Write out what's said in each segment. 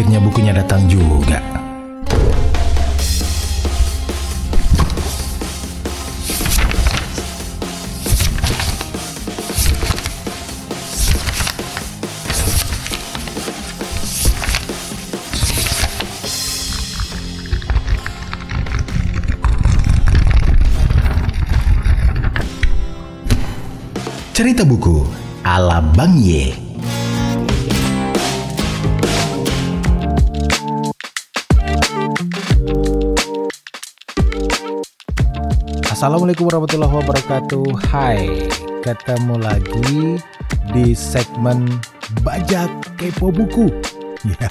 Akhirnya bukunya datang juga. Cerita buku ala Bang Ye. Assalamualaikum warahmatullahi wabarakatuh. Hai, ketemu lagi di segmen Bajak Kepo Buku.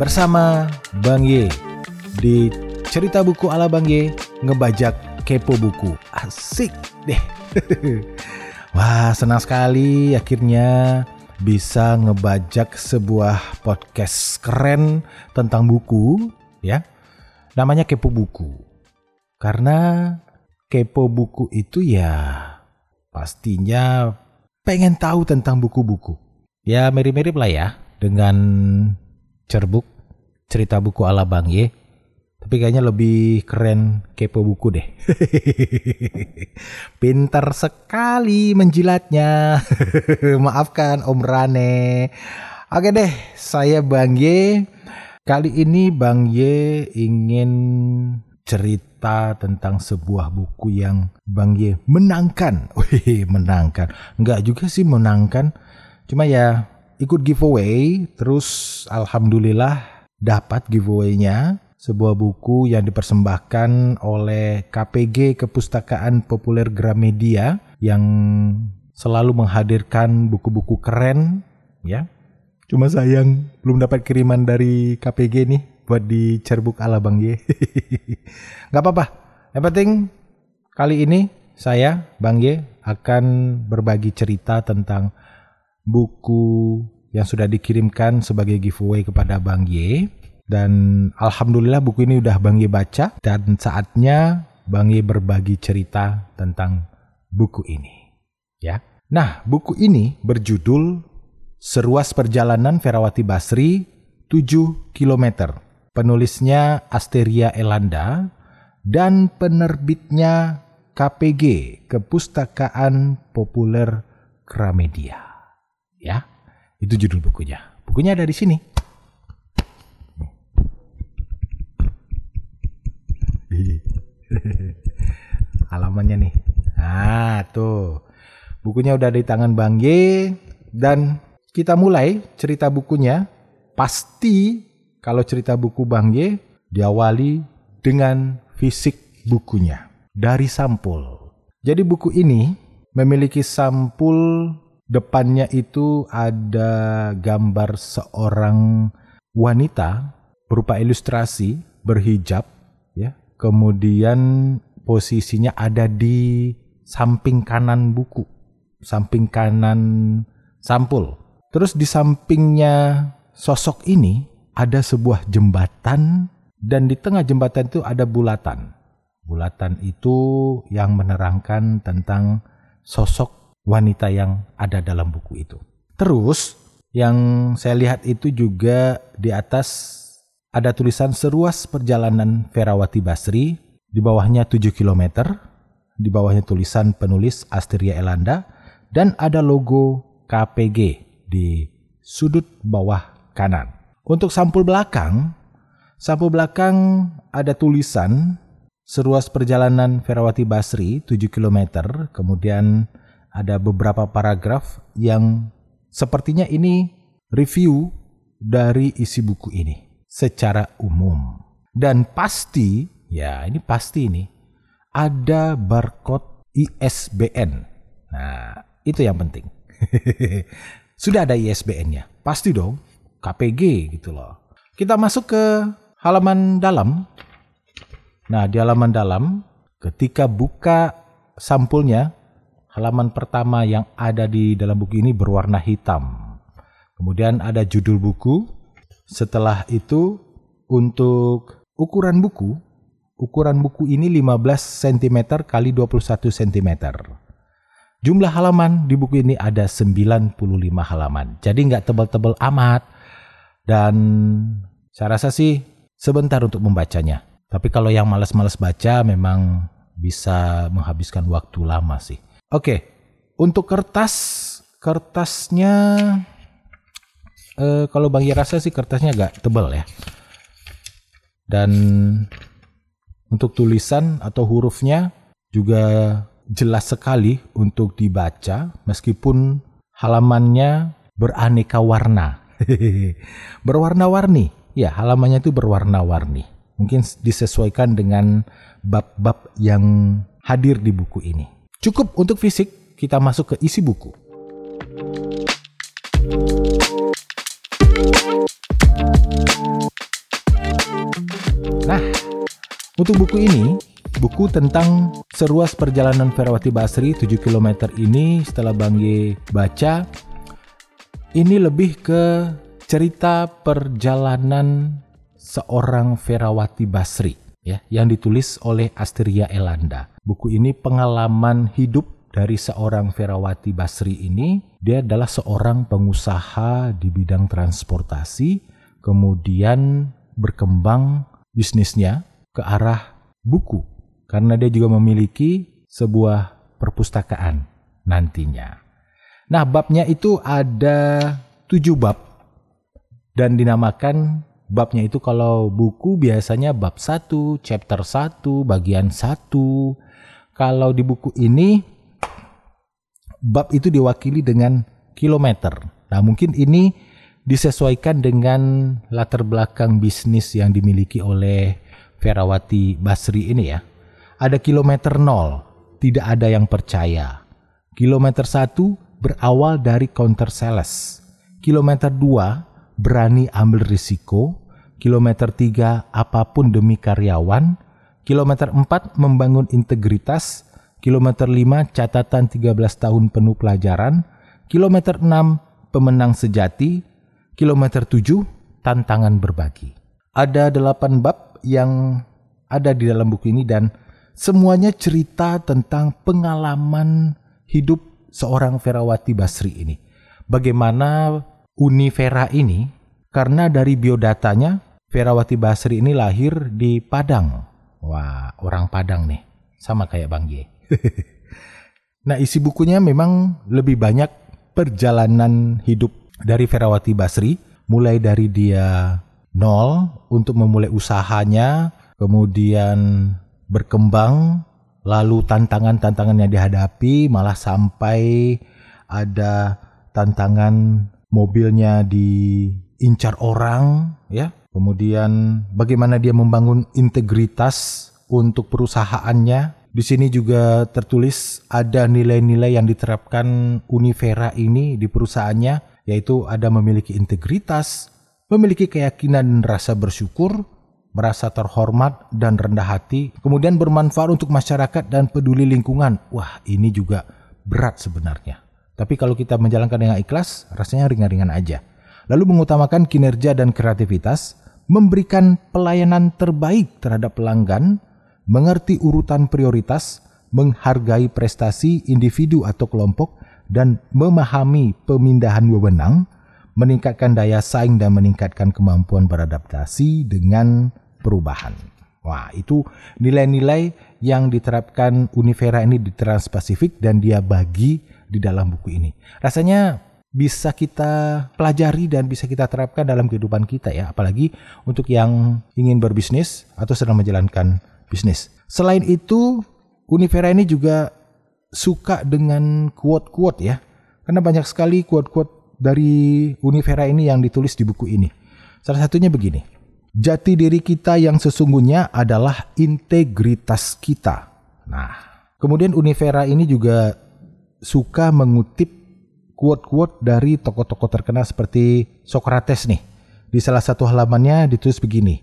Bersama Bang Ye di cerita buku ala Bang Ye ngebajak kepo buku. Asik deh. Wah, senang sekali akhirnya bisa ngebajak sebuah podcast keren tentang buku ya. Namanya Kepo Buku. Karena kepo buku itu ya pastinya pengen tahu tentang buku-buku. Ya mirip-mirip lah ya dengan cerbuk cerita buku ala Bang Ye. Tapi kayaknya lebih keren kepo buku deh. Pintar sekali menjilatnya. Maafkan Om Rane. Oke deh, saya Bang Ye. Kali ini Bang Ye ingin cerita tentang sebuah buku yang Bang Ye menangkan. Wih, menangkan. Enggak juga sih menangkan. Cuma ya ikut giveaway, terus alhamdulillah dapat giveaway-nya. Sebuah buku yang dipersembahkan oleh KPG Kepustakaan Populer Gramedia yang selalu menghadirkan buku-buku keren, ya. Cuma sayang belum dapat kiriman dari KPG nih buat di cerbuk ala Bang Ye. Gak apa-apa. Yang penting kali ini saya Bang Ye akan berbagi cerita tentang buku yang sudah dikirimkan sebagai giveaway kepada Bang Ye. Dan alhamdulillah buku ini udah Bang Ye baca dan saatnya Bang Ye berbagi cerita tentang buku ini. Ya. Nah, buku ini berjudul Seruas Perjalanan Ferawati Basri 7 kilometer penulisnya Asteria Elanda, dan penerbitnya KPG, Kepustakaan Populer Gramedia. Ya, itu judul bukunya. Bukunya ada di sini. Halamannya nih. Nah, tuh. Bukunya udah di tangan Bang Ye dan kita mulai cerita bukunya. Pasti kalau cerita buku Bang Ye diawali dengan fisik bukunya dari sampul. Jadi buku ini memiliki sampul depannya itu ada gambar seorang wanita berupa ilustrasi berhijab ya. Kemudian posisinya ada di samping kanan buku, samping kanan sampul. Terus di sampingnya sosok ini ada sebuah jembatan dan di tengah jembatan itu ada bulatan. Bulatan itu yang menerangkan tentang sosok wanita yang ada dalam buku itu. Terus yang saya lihat itu juga di atas ada tulisan seruas perjalanan Ferawati Basri, di bawahnya 7 km, di bawahnya tulisan penulis Asteria Elanda, dan ada logo KPG di sudut bawah kanan. Untuk sampul belakang, sampul belakang ada tulisan seruas perjalanan Ferawati Basri 7 km, kemudian ada beberapa paragraf yang sepertinya ini review dari isi buku ini secara umum. Dan pasti, ya ini pasti ini, ada barcode ISBN. Nah, itu yang penting. Sudah ada ISBN-nya. Pasti dong. KPG gitu loh. Kita masuk ke halaman dalam. Nah, di halaman dalam ketika buka sampulnya, halaman pertama yang ada di dalam buku ini berwarna hitam. Kemudian ada judul buku. Setelah itu untuk ukuran buku, ukuran buku ini 15 cm kali 21 cm. Jumlah halaman di buku ini ada 95 halaman. Jadi nggak tebal-tebal amat Dan saya rasa sih sebentar untuk membacanya. Tapi kalau yang malas-malas baca memang bisa menghabiskan waktu lama sih. Oke, untuk kertas, kertasnya eh, kalau Bang rasa sih kertasnya agak tebal ya. Dan untuk tulisan atau hurufnya juga jelas sekali untuk dibaca meskipun halamannya beraneka warna. Berwarna-warni. Ya, halamannya itu berwarna-warni. Mungkin disesuaikan dengan bab-bab yang hadir di buku ini. Cukup untuk fisik, kita masuk ke isi buku. Nah, untuk buku ini, buku tentang seruas perjalanan Ferawati Basri 7 km ini setelah Bang Ye baca, ini lebih ke cerita perjalanan seorang Ferawati Basri ya yang ditulis oleh Asteria Elanda. Buku ini pengalaman hidup dari seorang Ferawati Basri ini. Dia adalah seorang pengusaha di bidang transportasi, kemudian berkembang bisnisnya ke arah buku karena dia juga memiliki sebuah perpustakaan nantinya. Nah, babnya itu ada tujuh bab dan dinamakan babnya itu kalau buku biasanya bab satu, chapter satu, bagian satu. Kalau di buku ini bab itu diwakili dengan kilometer. Nah, mungkin ini disesuaikan dengan latar belakang bisnis yang dimiliki oleh Ferawati Basri ini ya. Ada kilometer nol, tidak ada yang percaya. Kilometer satu berawal dari counter sales. Kilometer 2 berani ambil risiko. Kilometer 3 apa pun demi karyawan. Kilometer 4 membangun integritas. Kilometer 5 catatan 13 tahun penuh pelajaran. Kilometer 6 pemenang sejati. Kilometer 7 tantangan berbagi. Ada 8 bab yang ada di dalam buku ini dan semuanya cerita tentang pengalaman hidup seorang Ferawati Basri ini. Bagaimana Univera ini, karena dari biodatanya, Ferawati Basri ini lahir di Padang. Wah, orang Padang nih. Sama kayak Bang Ye. nah, isi bukunya memang lebih banyak perjalanan hidup dari Ferawati Basri. Mulai dari dia nol untuk memulai usahanya, kemudian berkembang lalu tantangan-tantangan yang dihadapi malah sampai ada tantangan mobilnya diincar orang ya. Kemudian bagaimana dia membangun integritas untuk perusahaannya. Di sini juga tertulis ada nilai-nilai yang diterapkan Univera ini di perusahaannya yaitu ada memiliki integritas memiliki keyakinan dan rasa bersyukur merasa terhormat dan rendah hati, kemudian bermanfaat untuk masyarakat dan peduli lingkungan. Wah, ini juga berat sebenarnya. Tapi kalau kita menjalankan dengan ikhlas, rasanya ringan-ringan aja. Lalu mengutamakan kinerja dan kreativitas, memberikan pelayanan terbaik terhadap pelanggan, mengerti urutan prioritas, menghargai prestasi individu atau kelompok, dan memahami pemindahan wewenang, meningkatkan daya saing dan meningkatkan kemampuan beradaptasi dengan perubahan. Wah, itu nilai-nilai yang diterapkan Univera ini di Trans-Pasifik dan dia bagi di dalam buku ini. Rasanya bisa kita pelajari dan bisa kita terapkan dalam kehidupan kita ya, apalagi untuk yang ingin berbisnis atau sedang menjalankan bisnis. Selain itu, Univera ini juga suka dengan quote-quote ya. Karena banyak sekali quote-quote dari Univera ini yang ditulis di buku ini. Salah satunya begini. Jati diri kita yang sesungguhnya adalah integritas kita. Nah, kemudian Univera ini juga suka mengutip quote-quote dari tokoh-tokoh terkenal seperti Socrates nih. Di salah satu halamannya ditulis begini,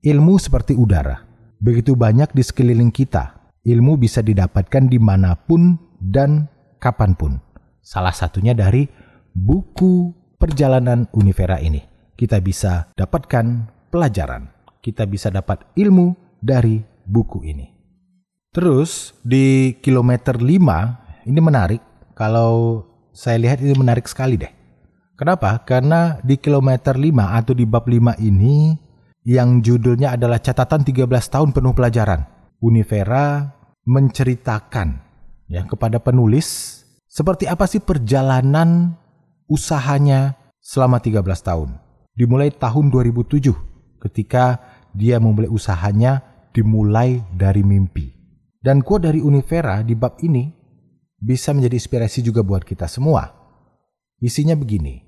ilmu seperti udara. Begitu banyak di sekeliling kita, ilmu bisa didapatkan di mana pun dan kapan pun. Salah satunya dari buku perjalanan Univera ini. Kita bisa dapatkan pelajaran. Kita bisa dapat ilmu dari buku ini. Terus di kilometer 5 ini menarik kalau saya lihat ini menarik sekali deh. Kenapa? Karena di kilometer 5 atau di bab 5 ini yang judulnya adalah catatan 13 tahun penuh pelajaran. Univera menceritakan ya kepada penulis seperti apa sih perjalanan usahanya selama 13 tahun. Dimulai tahun 2007 ketika dia memulai usahanya dimulai dari mimpi. Dan quote dari Univera di bab ini bisa menjadi inspirasi juga buat kita semua. Isinya begini,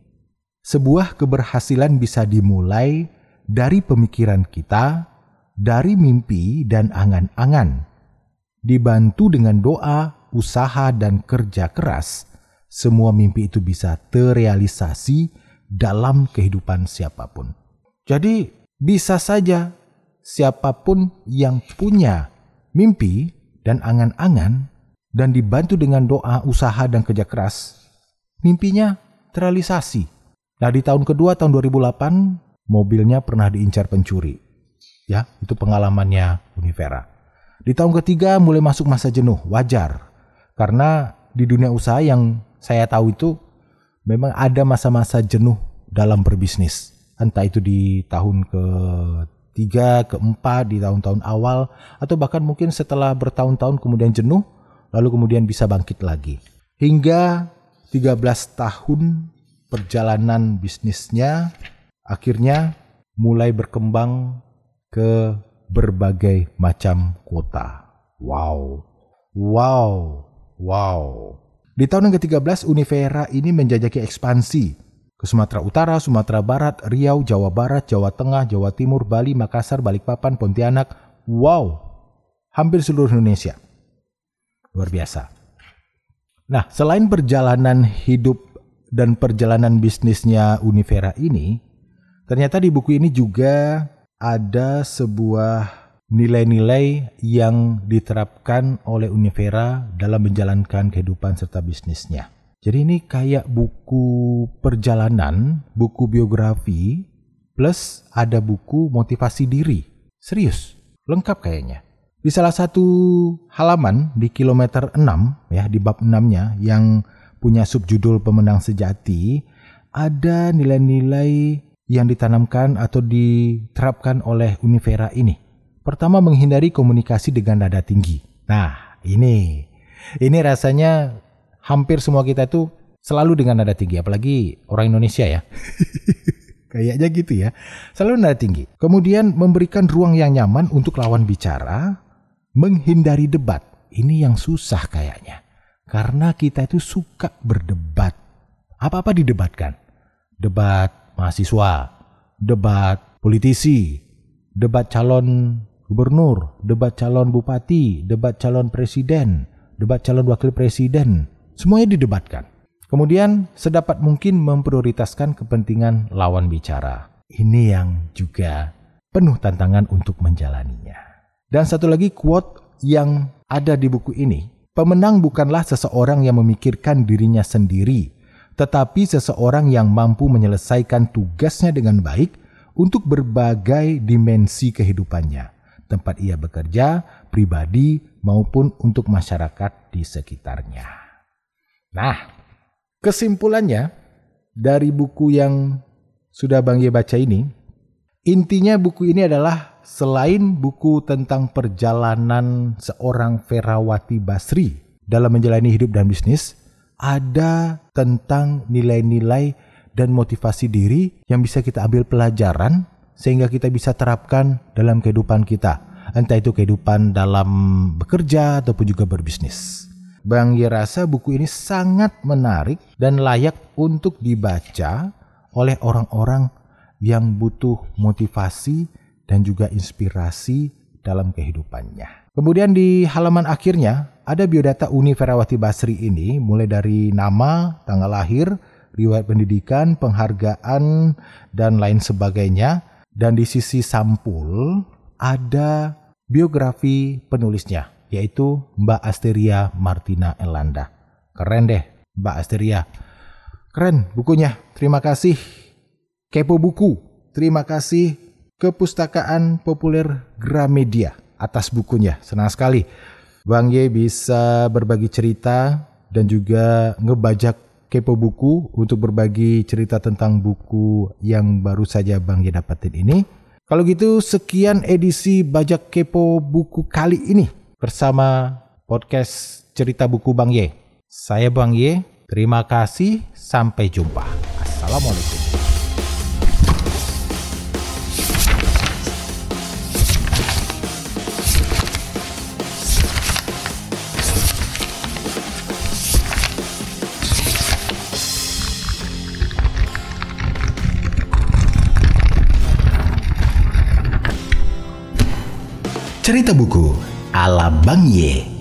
sebuah keberhasilan bisa dimulai dari pemikiran kita, dari mimpi dan angan-angan. Dibantu dengan doa, usaha, dan kerja keras, semua mimpi itu bisa terrealisasi dalam kehidupan siapa pun. Jadi, bisa saja siapa pun yang punya mimpi dan angan-angan dan dibantu dengan doa, usaha, dan kerja keras, mimpinya terrealisasi Nah di tahun kedua tahun 2008 mobilnya pernah diincar pencuri. Ya, itu pengalamannya Univera. Di tahun ketiga mulai masuk masa jenuh, wajar. Karena di dunia usaha yang saya tahu itu memang ada masa-masa jenuh dalam berbisnis. Entah itu di tahun ke tiga, keempat, di tahun-tahun awal, atau bahkan mungkin setelah bertahun-tahun kemudian jenuh, lalu kemudian bisa bangkit lagi. Hingga 13 tahun perjalanan bisnisnya akhirnya mulai berkembang ke berbagai macam kota. Wow, wow, wow. Di tahun yang ke-13, Univera ini menjajaki ekspansi ke Sumatera Utara, Sumatera Barat, Riau, Jawa Barat, Jawa Tengah, Jawa Timur, Bali, Makassar, Balikpapan, Pontianak. Wow, hampir seluruh Indonesia. Luar biasa. Nah, selain perjalanan hidup dan perjalanan bisnisnya Univera ini, ternyata di buku ini juga ada sebuah nilai-nilai yang diterapkan oleh Univera dalam menjalankan kehidupan serta bisnisnya. Jadi ini kayak buku perjalanan, buku biografi, plus ada buku motivasi diri. Serius, lengkap kayaknya. Di salah satu halaman di kilometer 6 ya di bab 6-nya yang punya subjudul pemenang sejati, ada nilai-nilai yang ditanamkan atau diterapkan oleh Univera ini. Pertama, menghindari komunikasi dengan nada tinggi. Nah, ini ini rasanya hampir semua kita itu selalu dengan nada tinggi, apalagi orang Indonesia ya. Kayaknya gitu ya. Selalu nada tinggi. Kemudian memberikan ruang yang nyaman untuk lawan bicara, menghindari debat. Ini yang susah kayaknya. Karena kita itu suka berdebat. Apa-apa didebatkan. Debat mahasiswa, debat politisi, debat calon gubernur, debat calon bupati, debat calon presiden, debat calon wakil presiden. Semuanya didebatkan. Kemudian sedapat mungkin memprioritaskan kepentingan lawan bicara. Ini yang juga penuh tantangan untuk menjalaninya. Dan satu lagi quote yang ada di buku ini Pemenang bukanlah seseorang yang memikirkan dirinya sendiri, tetapi seseorang yang mampu menyelesaikan tugasnya dengan baik untuk berbagai dimensi kehidupannya, tempat ia bekerja, pribadi, maupun untuk masyarakat di sekitarnya. Nah, kesimpulannya dari buku yang sudah Bang Ye baca ini, intinya buku ini adalah selain buku tentang perjalanan seorang Ferawati Basri dalam menjalani hidup dan bisnis, ada tentang nilai-nilai dan motivasi diri yang bisa kita ambil pelajaran sehingga kita bisa terapkan dalam kehidupan kita. Entah itu kehidupan dalam bekerja ataupun juga berbisnis. Bang Ye rasa buku ini sangat menarik dan layak untuk dibaca oleh orang-orang yang butuh motivasi dan juga inspirasi dalam kehidupannya. Kemudian di halaman akhirnya ada biodata Uni Ferawati Basri ini mulai dari nama, tanggal lahir, riwayat pendidikan, penghargaan, dan lain sebagainya. Dan di sisi sampul ada biografi penulisnya, yaitu Mbak Asteria Martina Elanda. Keren deh Mbak Asteria. Keren bukunya, terima kasih. Kepo Buku, terima kasih Kepustakaan Populer Gramedia atas bukunya. Senang sekali Bang Ye bisa berbagi cerita dan juga ngebajak Kepo Buku untuk berbagi cerita tentang buku yang baru saja Bang Ye dapetin ini. Kalau gitu sekian edisi Bajak Kepo Buku kali ini bersama podcast Cerita Buku Bang Ye. Saya Bang Ye, terima kasih, sampai jumpa. Assalamualaikum. Cerita buku ala Bang Ye.